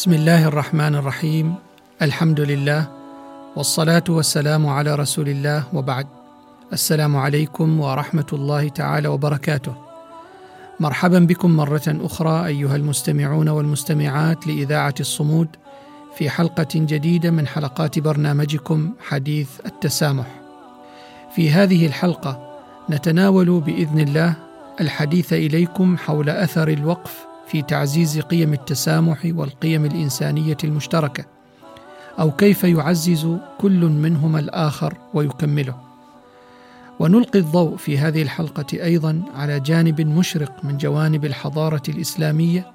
بسم الله الرحمن الرحيم الحمد لله والصلاه والسلام على رسول الله وبعد السلام عليكم ورحمه الله تعالى وبركاته مرحبا بكم مره أخرى ايها المستمعون والمستمعات لاذاعه الصمود في حلقه جديده من حلقات برنامجكم حديث التسامح في هذه الحلقة نتناول باذن الله الحديث اليكم حول اثر الوقف في تعزيز قيم التسامح والقيم الإنسانية المشتركة أو كيف يعزز كل منهما الآخر ويكمله. ونلقي الضوء في هذه الحلقة أيضا على جانب مشرق من جوانب الحضارة الإسلامية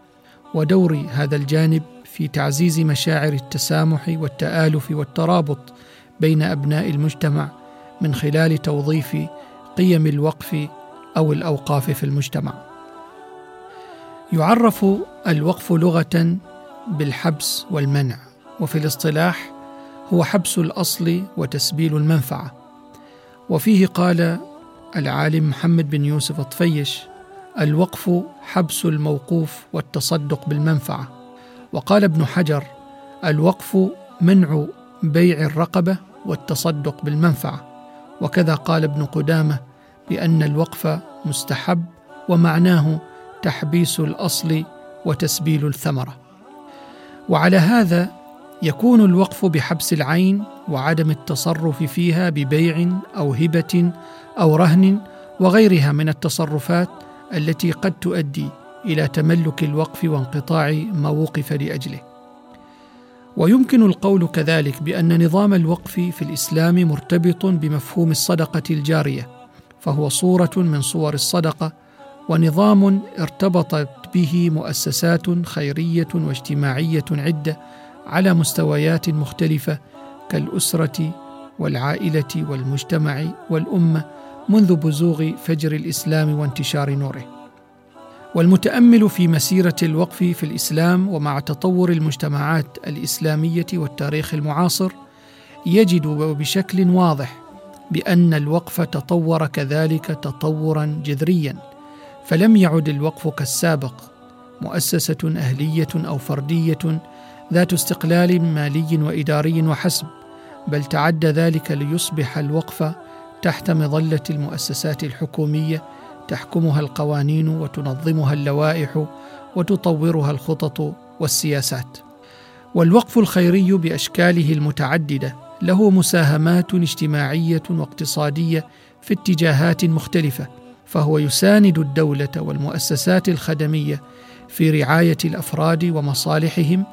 ودور هذا الجانب في تعزيز مشاعر التسامح والتآلف والترابط بين أبناء المجتمع من خلال توظيف قيم الوقف أو الأوقاف في المجتمع. يعرف الوقف لغة بالحبس والمنع وفي الاصطلاح هو حبس الأصل وتسبيل المنفعة. وفيه قال العالم محمد بن يوسف الطفيش الوقف حبس الموقوف والتصدق بالمنفعة. وقال ابن حجر الوقف منع بيع الرقبة والتصدق بالمنفعة. وكذا قال ابن قدامة بأن الوقف مستحب ومعناه تحبيس الأصل وتسبيل الثمرة. وعلى هذا يكون الوقف بحبس العين وعدم التصرف فيها ببيع أو هبة أو رهن وغيرها من التصرفات التي قد تؤدي إلى تملك الوقف وانقطاع ما وقف لأجله. ويمكن القول كذلك بأن نظام الوقف في الإسلام مرتبط بمفهوم الصدقة الجارية فهو صورة من صور الصدقة ونظام ارتبطت به مؤسسات خيرية واجتماعية عدة على مستويات مختلفة كالأسرة والعائلة والمجتمع والأمة منذ بزوغ فجر الإسلام وانتشار نوره. والمتأمل في مسيرة الوقف في الإسلام ومع تطور المجتمعات الإسلامية والتاريخ المعاصر يجد بشكل واضح بأن الوقف تطور كذلك تطورا جذريا. فلم يعد الوقف كالسابق مؤسسة أهلية أو فردية ذات استقلال مالي وإداري وحسب بل تعدى ذلك ليصبح الوقف تحت مظلة المؤسسات الحكومية تحكمها القوانين وتنظمها اللوائح وتطورها الخطط والسياسات. والوقف الخيري بأشكاله المتعددة له مساهمات اجتماعية واقتصادية في اتجاهات مختلفة فهو يساند الدولة والمؤسسات الخدمية في رعاية الأفراد ومصالحهم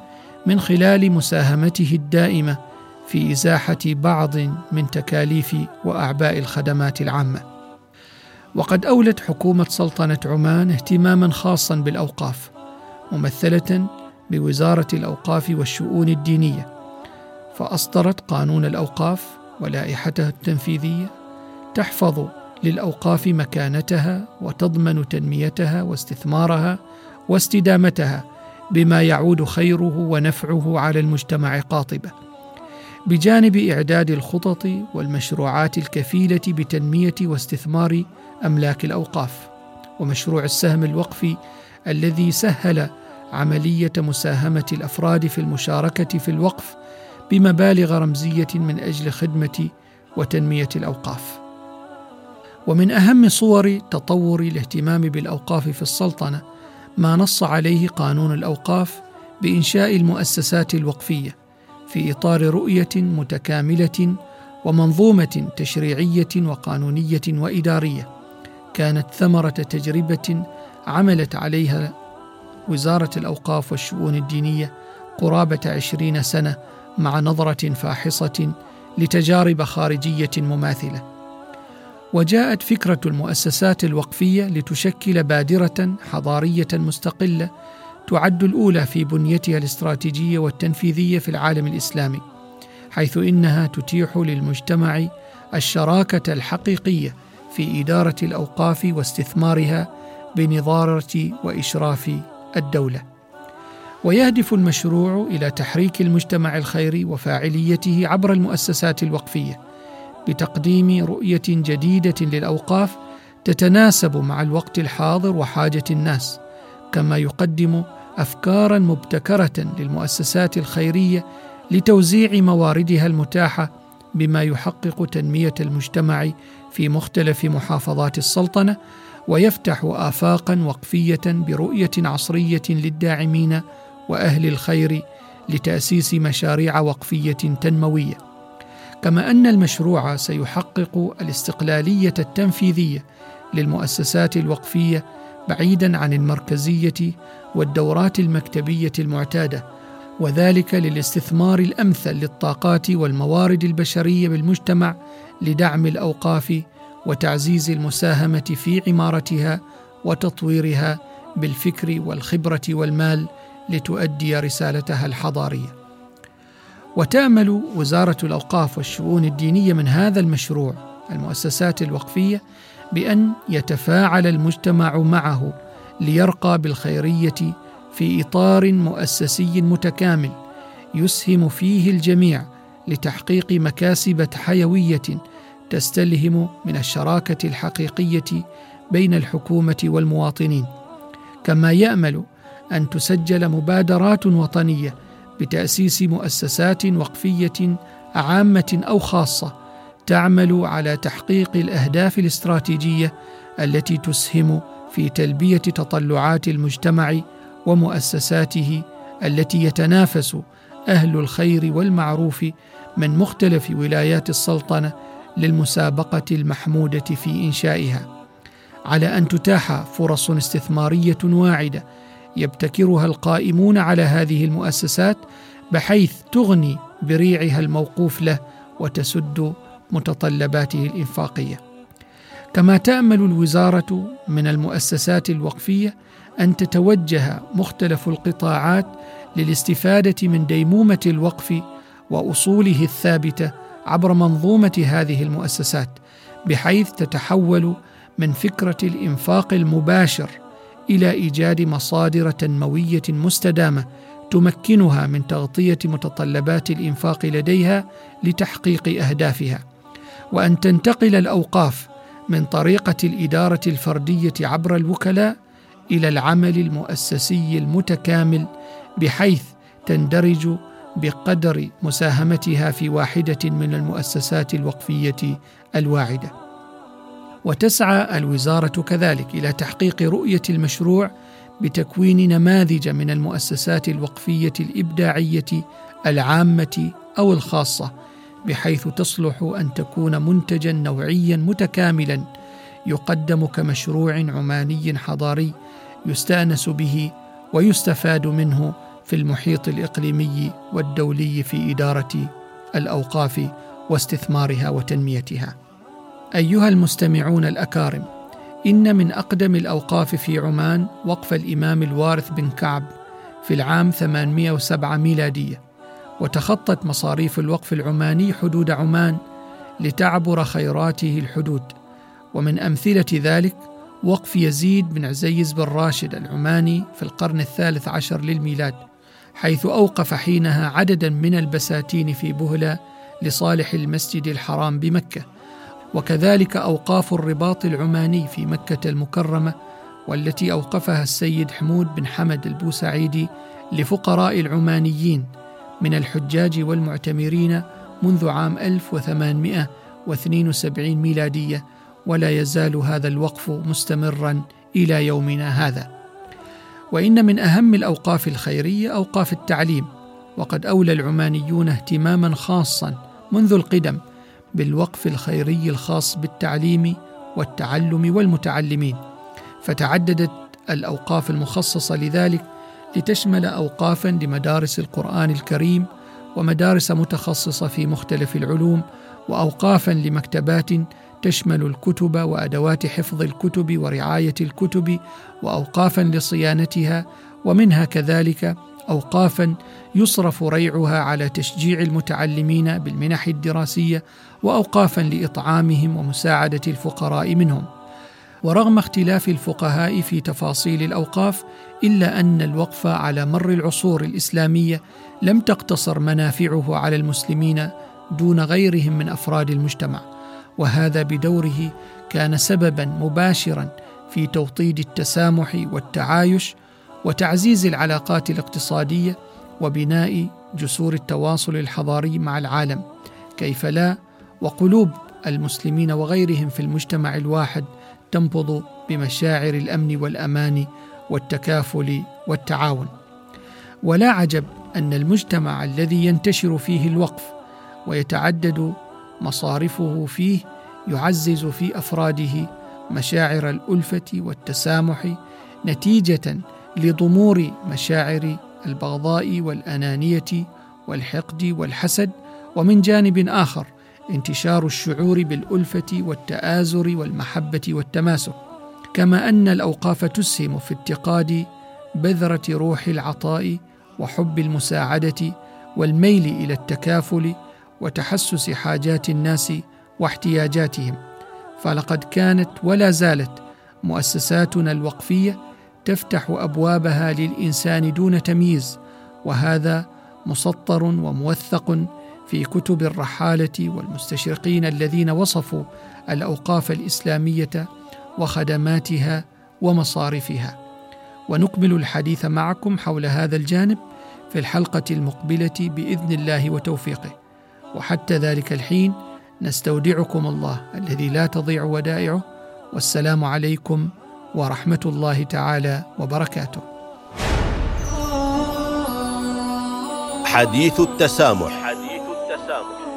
من خلال مساهمته الدائمة في إزاحة بعض من تكاليف وأعباء الخدمات العامة. وقد أولت حكومة سلطنة عمان اهتماما خاصا بالأوقاف ممثلة بوزارة الأوقاف والشؤون الدينية. فأصدرت قانون الأوقاف ولائحته التنفيذية تحفظ للأوقاف مكانتها وتضمن تنميتها واستثمارها واستدامتها بما يعود خيره ونفعه على المجتمع قاطبة. بجانب إعداد الخطط والمشروعات الكفيلة بتنمية واستثمار أملاك الأوقاف ومشروع السهم الوقفي الذي سهل عملية مساهمة الأفراد في المشاركة في الوقف بمبالغ رمزية من أجل خدمة وتنمية الأوقاف. ومن أهم صور تطور الاهتمام بالأوقاف في السلطنة ما نص عليه قانون الأوقاف بإنشاء المؤسسات الوقفية في إطار رؤية متكاملة ومنظومة تشريعية وقانونية وإدارية كانت ثمرة تجربة عملت عليها وزارة الأوقاف والشؤون الدينية قرابة عشرين سنة مع نظرة فاحصة لتجارب خارجية مماثلة. وجاءت فكرة المؤسسات الوقفية لتشكل بادرة حضارية مستقلة تعد الأولى في بنيتها الاستراتيجية والتنفيذية في العالم الإسلامي حيث إنها تتيح للمجتمع الشراكة الحقيقية في إدارة الأوقاف واستثمارها بنظارة وإشراف الدولة. ويهدف المشروع إلى تحريك المجتمع الخيري وفاعليته عبر المؤسسات الوقفية بتقديم رؤية جديدة للأوقاف تتناسب مع الوقت الحاضر وحاجة الناس كما يقدم افكارا مبتكرة للمؤسسات الخيرية لتوزيع مواردها المتاحة بما يحقق تنمية المجتمع في مختلف محافظات السلطنة ويفتح افاقا وقفية برؤية عصرية للداعمين وأهل الخير لتأسيس مشاريع وقفية تنموية. كما أن المشروع سيحقق الاستقلالية التنفيذية للمؤسسات الوقفية بعيدا عن المركزية والدورات المكتبية المعتادة وذلك للاستثمار الأمثل للطاقات والموارد البشرية بالمجتمع لدعم الأوقاف وتعزيز المساهمة في عمارتها وتطويرها بالفكر والخبرة والمال لتؤدي رسالتها الحضارية. وتامل وزارة الأوقاف والشؤون الدينية من هذا المشروع المؤسسات الوقفية بأن يتفاعل المجتمع معه ليرقى بالخيرية في إطار مؤسسي متكامل يسهم فيه الجميع لتحقيق مكاسب حيوية تستلهم من الشراكة الحقيقية بين الحكومة والمواطنين. كما يأمل أن تسجل مبادرات وطنية بتأسيس مؤسسات وقفية عامة أو خاصة تعمل على تحقيق الأهداف الاستراتيجية التي تسهم في تلبية تطلعات المجتمع ومؤسساته التي يتنافس أهل الخير والمعروف من مختلف ولايات السلطنة للمسابقة المحمودة في إنشائها. على أن تتاح فرص استثمارية واعدة يبتكرها القائمون على هذه المؤسسات بحيث تغني بريعها الموقوف له وتسد متطلباته الإنفاقية. كما تأمل الوزارة من المؤسسات الوقفية أن تتوجه مختلف القطاعات للاستفادة من ديمومة الوقف وأصوله الثابتة عبر منظومة هذه المؤسسات بحيث تتحول من فكرة الإنفاق المباشر إلى إيجاد مصادر تنموية مستدامة تمكنها من تغطية متطلبات الإنفاق لديها لتحقيق أهدافها. وأن تنتقل الأوقاف من طريقة الإدارة الفردية عبر الوكلاء إلى العمل المؤسسي المتكامل بحيث تندرج بقدر مساهمتها في واحدة من المؤسسات الوقفية الواعدة. وتسعى الوزارة كذلك إلى تحقيق رؤية المشروع بتكوين نماذج من المؤسسات الوقفية الإبداعية العامة أو الخاصة بحيث تصلح أن تكون منتجا نوعيا متكاملا يقدم كمشروع عماني حضاري يستأنس به ويستفاد منه في المحيط الإقليمي والدولي في إدارة الأوقاف واستثمارها وتنميتها. أيها المستمعون الأكارم، إن من أقدم الأوقاف في عمان وقف الإمام الوارث بن كعب في العام 807 ميلادية، وتخطت مصاريف الوقف العماني حدود عمان لتعبر خيراته الحدود، ومن أمثلة ذلك وقف يزيد بن عزيز بن راشد العماني في القرن الثالث عشر للميلاد حيث أوقف حينها عددا من البساتين في بهلة لصالح المسجد الحرام بمكة. وكذلك أوقاف الرباط العماني في مكة المكرمة والتي أوقفها السيد حمود بن حمد البوسعيدي لفقراء العمانيين من الحجاج والمعتمرين منذ عام 1872 ميلادية ولا يزال هذا الوقف مستمرا إلى يومنا هذا. وإن من أهم الأوقاف الخيرية أوقاف التعليم وقد أولى العمانيون اهتماما خاصا منذ القدم بالوقف الخيري الخاص بالتعليم والتعلم والمتعلمين فتعددت الأوقاف المخصصة لذلك لتشمل اوقافا لمدارس القرآن الكريم ومدارس متخصصة في مختلف العلوم واوقافا لمكتبات تشمل الكتب وأدوات حفظ الكتب ورعاية الكتب واوقافا لصيانتها ومنها كذلك اوقافا يصرف ريعها على تشجيع المتعلمين بالمنح الدراسية واوقافا لإطعامهم ومساعدة الفقراء منهم. ورغم اختلاف الفقهاء في تفاصيل الأوقاف إلا أن الوقف على مر العصور الإسلامية لم تقتصر منافعه على المسلمين دون غيرهم من أفراد المجتمع. وهذا بدوره كان سببا مباشرا في توطيد التسامح والتعايش وتعزيز العلاقات الاقتصادية وبناء جسور التواصل الحضاري مع العالم. كيف لا؟ وقلوب المسلمين وغيرهم في المجتمع الواحد تنبض بمشاعر الأمن والأمان والتكافل والتعاون. ولا عجب أن المجتمع الذي ينتشر فيه الوقف ويتعدد مصارفه فيه يعزز في أفراده مشاعر الألفة والتسامح نتيجة لضمور مشاعر البغضاء والأنانية والحقد والحسد ومن جانب آخر انتشار الشعور بالألفة والتآزر والمحبة والتماسك كما أن الأوقاف تسهم في اتقاد بذرة روح العطاء وحب المساعدة والميل إلى التكافل وتحسس حاجات الناس واحتياجاتهم. فلقد كانت ولا زالت مؤسساتنا الوقفية تفتح أبوابها للإنسان دون تمييز وهذا مسطر وموثق في كتب الرحالة والمستشرقين الذين وصفوا الأوقاف الإسلامية وخدماتها ومصارفها. ونكمل الحديث معكم حول هذا الجانب في الحلقة المقبلة بإذن الله وتوفيقه. وحتى ذلك الحين نستودعكم الله الذي لا تضيع ودائعه. والسلام عليكم ورحمة الله تعالى وبركاته. حديث التسامح.